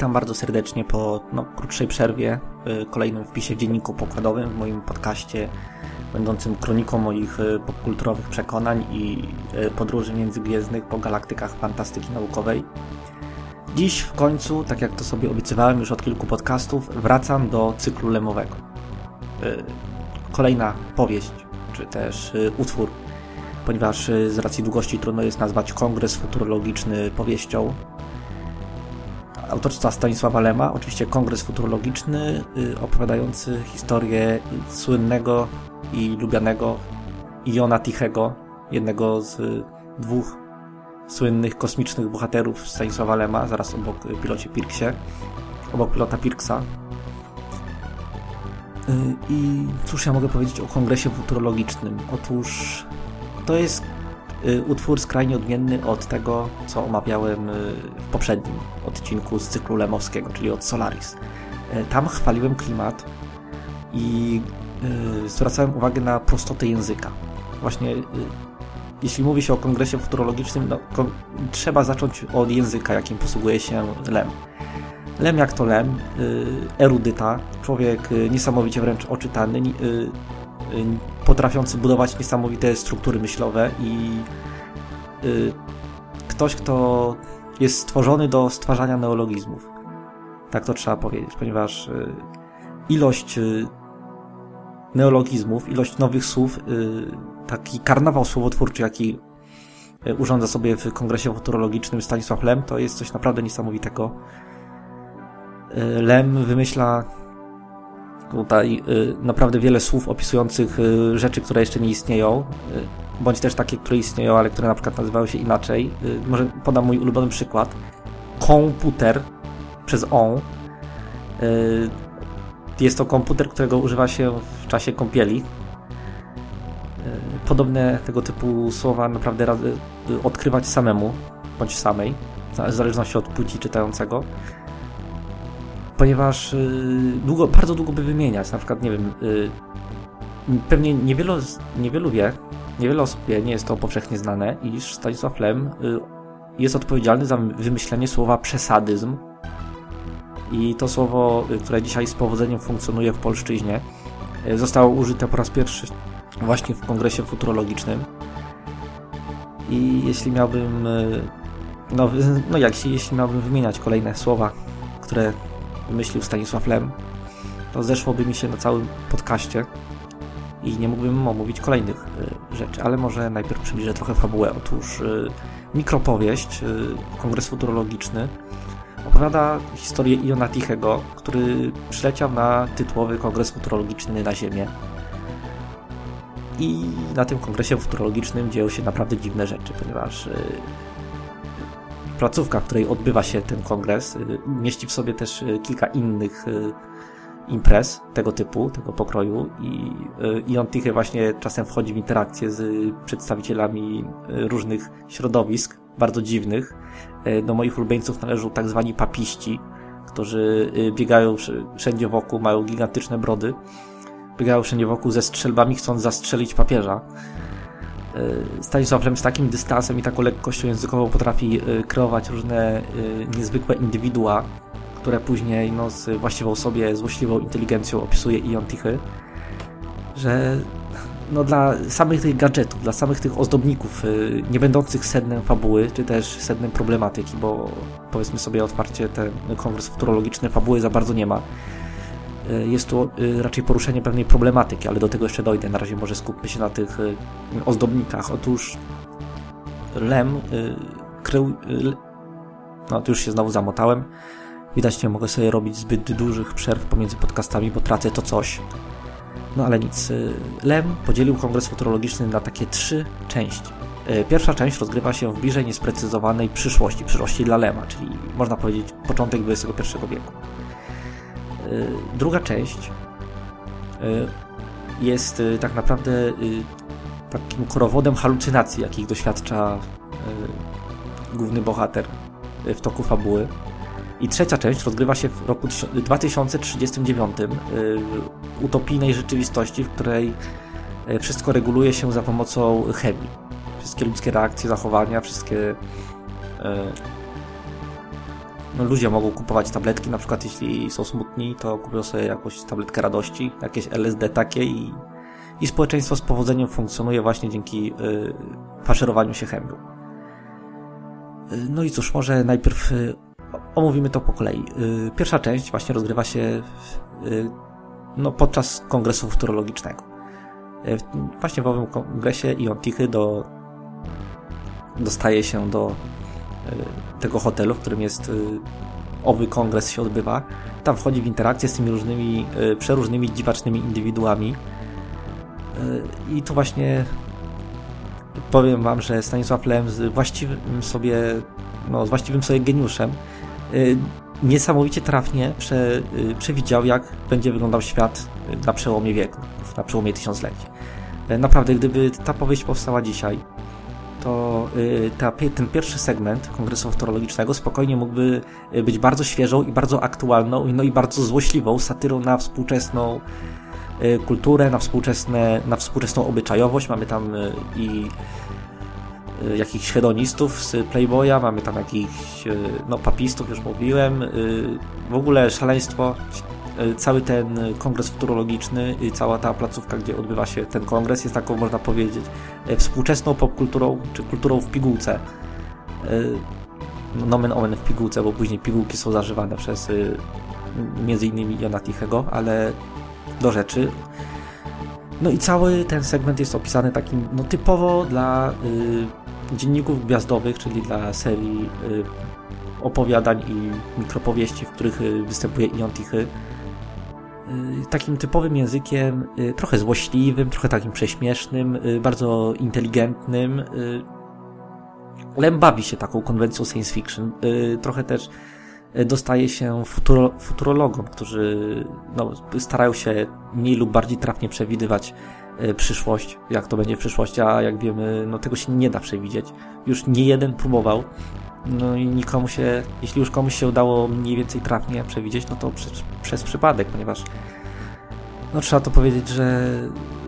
Witam bardzo serdecznie po no, krótszej przerwie, y, kolejnym wpisie w dzienniku pokładowym w moim podcaście będącym kroniką moich y, popkulturowych przekonań i y, podróży międzygwiezdnych po galaktykach fantastyki naukowej. Dziś w końcu, tak jak to sobie obiecywałem już od kilku podcastów, wracam do cyklu lemowego. Kolejna powieść, czy też utwór, ponieważ z racji długości trudno jest nazwać kongres futurologiczny powieścią, autorstwa Stanisława Lema, oczywiście kongres futurologiczny y, opowiadający historię słynnego i lubianego Iona Tichego, jednego z dwóch słynnych kosmicznych bohaterów Stanisława Lema, zaraz obok pilocie Pirksie, obok pilota Pirksa. Y, I cóż ja mogę powiedzieć o kongresie futurologicznym? Otóż to jest utwór skrajnie odmienny od tego, co omawiałem y, w poprzednim odcinku z cyklu lemowskiego, czyli od Solaris. Y, tam chwaliłem klimat i zwracałem uwagę na prostotę języka. Właśnie jeśli mówi się o kongresie futurologicznym, no, trzeba zacząć od języka, jakim posługuje się Lem. Lem jak to Lem, erudyta, człowiek niesamowicie wręcz oczytany, Y, potrafiący budować niesamowite struktury myślowe i y, ktoś, kto jest stworzony do stwarzania neologizmów. Tak to trzeba powiedzieć, ponieważ y, ilość neologizmów, ilość nowych słów, taki karnawał słowotwórczy, jaki urządza sobie w Kongresie Futurologicznym Stanisław Lem, to jest coś naprawdę niesamowitego. Lem wymyśla tutaj y, naprawdę wiele słów opisujących y, rzeczy, które jeszcze nie istnieją, y, bądź też takie, które istnieją, ale które na przykład nazywają się inaczej. Może podam mój ulubiony przykład. Komputer przez on. Jest to komputer, którego używa się w czasie kąpieli. Podobne tego typu słowa naprawdę odkrywać samemu, bądź samej, w zależności od płci czytającego ponieważ y, długo, bardzo długo by wymieniać. Na przykład, nie wiem, y, pewnie niewielu, niewielu wie, niewiele osób wie, nie jest to powszechnie znane, iż Stanisław Lem y, jest odpowiedzialny za wymyślenie słowa przesadyzm. I to słowo, które dzisiaj z powodzeniem funkcjonuje w polszczyźnie, zostało użyte po raz pierwszy właśnie w kongresie futurologicznym. I jeśli miałbym, no, no jak jeśli miałbym wymieniać kolejne słowa, które wymyślił Stanisław Lem, to zeszłoby mi się na całym podcaście i nie mógłbym omówić kolejnych y, rzeczy, ale może najpierw przybliżę trochę fabułę. Otóż y, mikropowieść, y, kongres futurologiczny, opowiada historię Iona Tichego, który przyleciał na tytułowy kongres futurologiczny na Ziemię. I na tym kongresie futurologicznym dzieją się naprawdę dziwne rzeczy, ponieważ placówka, w której odbywa się ten kongres, y, mieści w sobie też y, kilka innych y, imprez tego typu, tego pokroju i Ion Tichy właśnie czasem wchodzi w interakcję z przedstawicielami różnych środowisk, bardzo dziwnych. Do moich ulubieńców należą tak zwani papiści, którzy biegają wszędzie wokół, mają gigantyczne brody, biegają wszędzie wokół ze strzelbami, chcąc zastrzelić papieża. E, Stanisław Lem z takim dystansem i taką lekkością językową potrafi e, kreować różne e, niezwykłe indywidua, które później no, z właściwą sobie złośliwą inteligencją opisuje Ion Tichy, że no, dla samych tych gadżetów, dla samych tych ozdobników, nie będących sednem fabuły, czy też sednem problematyki, bo powiedzmy sobie otwarcie, ten kongres futurologiczny fabuły za bardzo nie ma jest to e, raczej poruszenie pewnej problematyki, ale do tego jeszcze dojdę. Na razie może skupmy się na tych e, ozdobnikach. Otóż Lem krył... No, to już się znowu zamotałem. Widać, nie mogę sobie robić zbyt dużych przerw pomiędzy podcastami, bo tracę to coś. No ale nic. Lem podzielił kongres futurologiczny na takie trzy części. Pierwsza część rozgrywa się w bliżej niesprecyzowanej przyszłości, przyszłości dla Lema, czyli można powiedzieć początek XXI wieku. Y, druga część y, jest y, tak naprawdę takim korowodem halucynacji, jakich doświadcza główny bohater w toku fabuły. I trzecia część rozgrywa się w roku 2039 w utopijnej rzeczywistości, w której wszystko reguluje się za pomocą chemii. Wszystkie ludzkie reakcje, zachowania, wszystkie no, ludzie mogą kupować tabletki, na przykład jeśli są smutni, to kupują sobie jakąś tabletkę radości, jakieś LSD takie i, i społeczeństwo z powodzeniem funkcjonuje właśnie dzięki y, faszerowaniu się chemią. Y, no i cóż, może najpierw y, omówimy to po kolei. Y, pierwsza część właśnie rozgrywa się y, no, podczas kongresu futurologicznego. Y, właśnie w owym kongresie Ion Tichy do, dostaje się do tego hotelu, w którym jest owy kongres się odbywa. Tam wchodzi w interakcję z tymi różnymi, przeróżnymi dziwacznymi indywiduami. I tu właśnie powiem wam, że Stanisław Lem z właściwym sobie, no, z właściwym sobie geniuszem niesamowicie trafnie prze, przewidział, jak będzie wyglądał świat na przełomie wieku, na przełomie tysiącleci. Naprawdę, gdyby ta powieść powstała dzisiaj, to y, ta, ten pierwszy segment Kongresu Futurologicznego spokojnie mógłby y, być bardzo świeżą i bardzo aktualną, no i bardzo złośliwą satyrą na współczesną y, kulturę, na, współczesne, na współczesną obyczajowość. Mamy tam i jakichś hedonistów z Playboya, mamy tam jakichś no, papistów, już mówiłem. W ogóle szaleństwo cały ten kongres futurologiczny i cała ta placówka, gdzie odbywa się ten kongres, jest taką, można powiedzieć, e, współczesną popkulturą, czy kulturą w pigułce. E, no, nomen omen w pigułce, bo później pigułki są zażywane przez między innymi Jona Tichego, ale do rzeczy. No i cały ten segment jest opisany takim no, typowo dla y, dzienników gwiazdowych, czyli dla serii y, opowiadań i mikropowieści, w których y, występuje Ion Tichy. Y, takim typowym językiem, y, trochę złośliwym, trochę takim prześmiesznym, y, bardzo inteligentnym. Lem bawi się taką konwencją science fiction. Trochę też dostaje się futuro, futurologom, którzy no, starają się mniej lub bardziej trafnie przewidywać przyszłość, jak to będzie w przyszłości, a jak wiemy, no tego się nie da przewidzieć. Już nie jeden próbował, no i nikomu się, jeśli już komuś się udało mniej więcej trafnie przewidzieć, no to przez, przez przypadek, ponieważ no trzeba to powiedzieć, że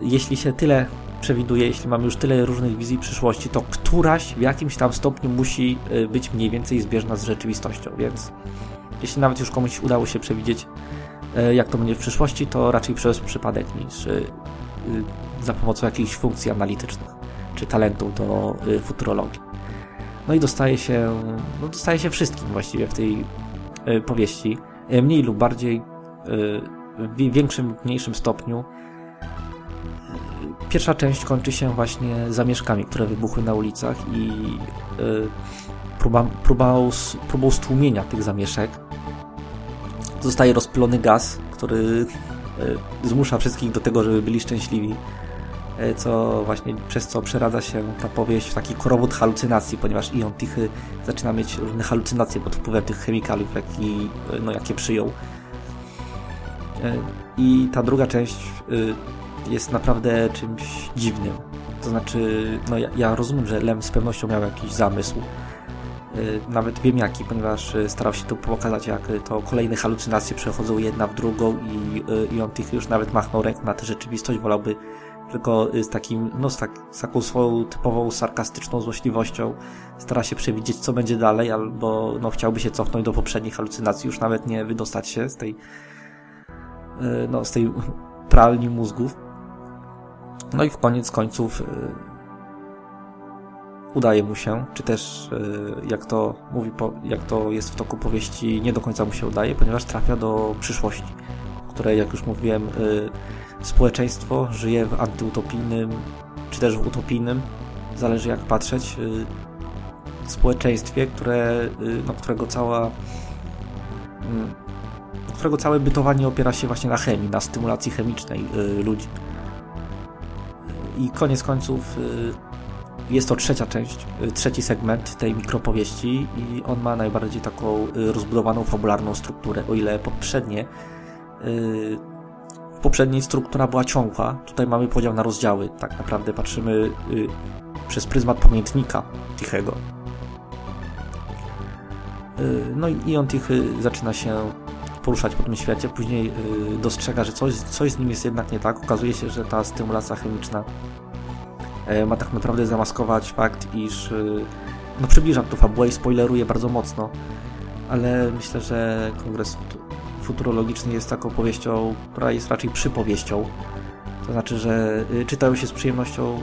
jeśli się tyle przewiduje, jeśli mamy już tyle różnych wizji przyszłości, to któraś w jakimś tam stopniu musi y, być mniej więcej zbieżna z rzeczywistością, więc jeśli nawet już komuś udało się przewidzieć, y, jak to będzie w przyszłości, to raczej przez przypadek niż y, za pomocą jakichś funkcji analitycznych czy talentów do futurologii. No i dostaje się, no dostaje się wszystkim właściwie w tej y, powieści. Y, mniej lub bardziej, y, w większym lub mniejszym stopniu. Pierwsza część kończy się właśnie zamieszkami, które wybuchły na ulicach i próba, próbą, próbą stłumienia tych zamieszek. Zostaje rozpylony gaz, który zmusza wszystkich do tego, żeby byli szczęśliwi. E, co właśnie przez co przeradza się ta powieść w taki korowód halucynacji, ponieważ Ion Tichy zaczyna mieć różne halucynacje pod wpływem tych chemikaliów, jaki, no, jakie przyjął. E, I ta druga część e, jest naprawdę czymś dziwnym. To znaczy, no ja, ja rozumiem, że Lem z pewnością miał jakiś zamysł, nawet wiem jaki, ponieważ starał się tu pokazać, jak to kolejne halucynacje przechodzą jedna w drugą i, i on tych już nawet machnął ręką na tę rzeczywistość, wolałby tylko z takim, no z, tak, z taką swoją typową sarkastyczną złośliwością stara się przewidzieć, co będzie dalej, albo no, chciałby się cofnąć do poprzednich halucynacji, już nawet nie wydostać się z tej, e, no, z tej pralni mózgów. No i w koniec końców e, udaje mu się, czy też e, jak to mówi, jak to jest w toku powieści, nie do końca mu się udaje, ponieważ trafia do przyszłości, której, jak już mówiłem, społeczeństwo żyje w antyutopijnym, czy też w utopijnym, zależy jak patrzeć, y, społeczeństwie, które, y, no, którego cała mm, którego całe bytowanie opiera się właśnie na chemii, na stymulacji chemicznej y, ludzi. I koniec końców jest to trzecia część, trzeci segment tej mikropowieści i on ma najbardziej taką rozbudowaną fabularną strukturę, o ile poprzednie poprzedniej struktura była ciągła. Tutaj mamy podział na rozdziały. Tak naprawdę patrzymy y, przez pryzmat pamiętnika Tichego. Y, no i on Tichy zaczyna się poruszać po tym świecie, później y, dostrzega, że coś, coś z nim jest jednak nie tak. Okazuje się, że ta stymulacja chemiczna y, ma tak naprawdę zamaskować fakt, iż no przybliżam tu fabułę i spoileruję bardzo mocno, ale myślę, że kongres futurologiczny jest taką powieścią, która jest raczej przypowieścią. To znaczy, że y, czytają się z przyjemnością.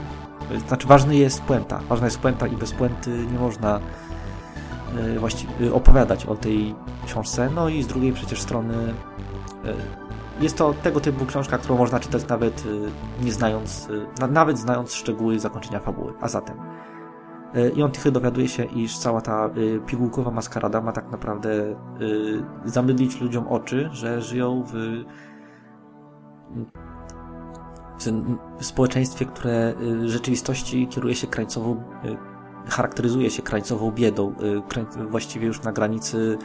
Y, znaczy, ważny jest puenta. Ważna jest puenta i bez puenty nie można y, właściwie opowiadać o tej książce. No i z drugiej przecież strony jest to tego typu książka, którą można czytać nawet nie znając, nawet znając szczegóły zakończenia fabuły. A zatem i on tylko dowiaduje się, iż cała ta pigułkowa maskarada ma tak naprawdę zamydlić ludziom oczy, że żyją w w społeczeństwie, które y, w rzeczywistości kieruje się krańcową, charakteryzuje się krańcową biedą, właściwie już na granicy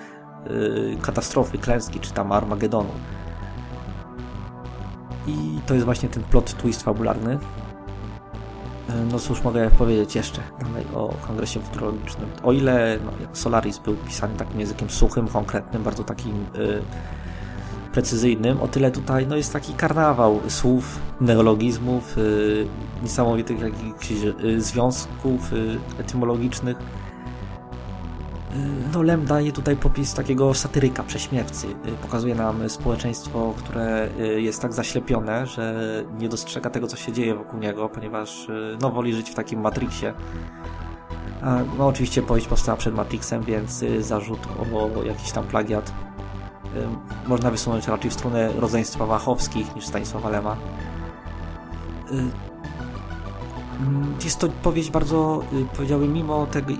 katastrofy, klęski, czy tam Armagedonu. I to jest właśnie ten plot twist fabularny. No cóż mogę powiedzieć jeszcze dalej o Kongresie Futurologicznym. O ile no, Solaris był pisany takim językiem suchym, konkretnym, bardzo takim precyzyjnym, o tyle tutaj no, jest taki karnawał słów, neologizmów, yy, niesamowitych jakichś związków etymologicznych. Yy, no, Lem daje tutaj popis takiego satyryka, prześmiewcy. Yy, pokazuje nam społeczeństwo, które yy, jest tak zaślepione, że nie dostrzega tego, co się dzieje wokół niego, ponieważ no, woli żyć w takim Matrixie. No oczywiście powieść powstała przed Matrixem, więc zarzut o jakiś tam plagiat można wysunąć raczej w stronę rodzeństwa Wachowskich niż Stanisława Lema. Jest to powieść bardzo, y, powiedziałbym, mimo tego, y,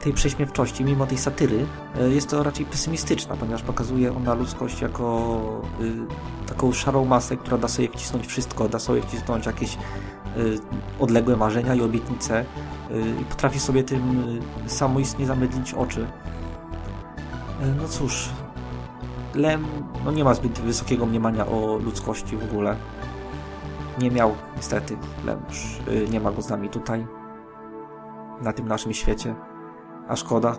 tej prześmiewczości, mimo tej satyry, y, jest to raczej pesymistyczna, ponieważ pokazuje ona ludzkość jako taką szarą masę, która da sobie wcisnąć wszystko, da sobie wcisnąć jakieś odległe marzenia i obietnice i potrafi sobie tym samoistnie zamydlić oczy. No cóż, Lem no nie ma zbyt wysokiego mniemania o ludzkości w ogóle. Nie miał niestety. Już y, nie ma go z nami tutaj. Na tym naszym świecie. A szkoda.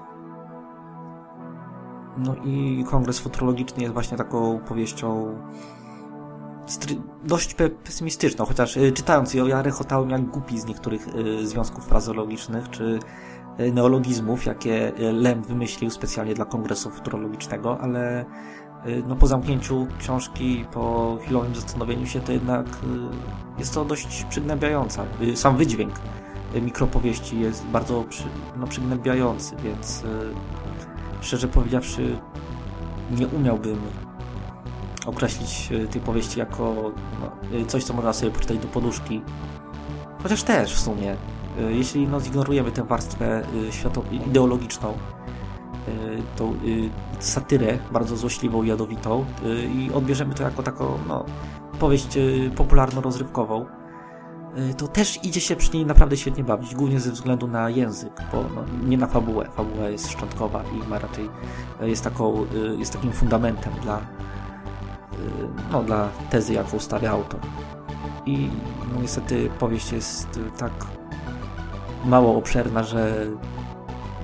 No i Kongres Futurologiczny jest właśnie taką powieścią dość pesymistyczną, chociaż y, czytając ją ja rechotałem jak głupi z niektórych y, związków frazologicznych, czy neologizmów, jakie Lem wymyślił specjalnie dla Kongresu Futurologicznego, ale no po zamknięciu książki, po chwilowym zastanowieniu się, to jednak y, jest to dość przygnębiająca. Y, sam wydźwięk mikropowieści jest bardzo przy, no, przygnębiający, więc szczerze powiedziawszy nie umiałbym określić tej powieści jako no, coś, co można sobie poczytać do poduszki. Chociaż też w sumie, jeśli no, zignorujemy tę warstwę ideologiczną, Y, tą y, satyrę bardzo złośliwą, jadowitą y, i odbierzemy to jako taką no, powieść popularno-rozrywkową, to też idzie się przy niej naprawdę świetnie bawić, głównie ze względu na język, bo no, nie na fabułę. Fabuła jest szczątkowa i ma raczej jest, taką, jest takim fundamentem dla, no, dla tezy, jaką stawia autor. I no, niestety powieść jest tak mało obszerna, że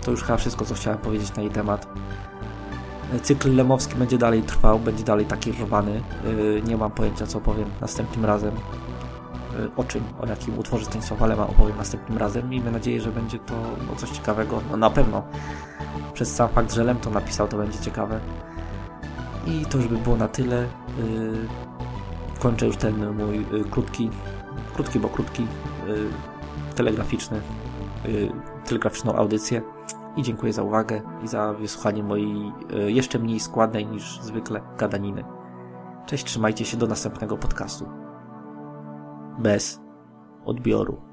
to już chyba wszystko, co chciałem powiedzieć na jej temat. Cykl lemowski będzie dalej trwał, będzie dalej taki rwany. Y, nie mam pojęcia, co powiem następnym razem. Y, o czym, o jakim utworze Stanisława Lema opowiem następnym razem. Miejmy nadzieję, że będzie to no, coś ciekawego. No na pewno. Przez sam fakt, że Lem to napisał, to będzie ciekawe. I to już by było na tyle. Y, kończę już ten mój krótki, krótki, bo krótki, telegraficzny, telegraficzną audycję i dziękuję za uwagę i za wysłuchanie mojej e, jeszcze mniej składnej niż zwykle gadaniny. Cześć, trzymajcie się do następnego podcastu. Bez odbioru.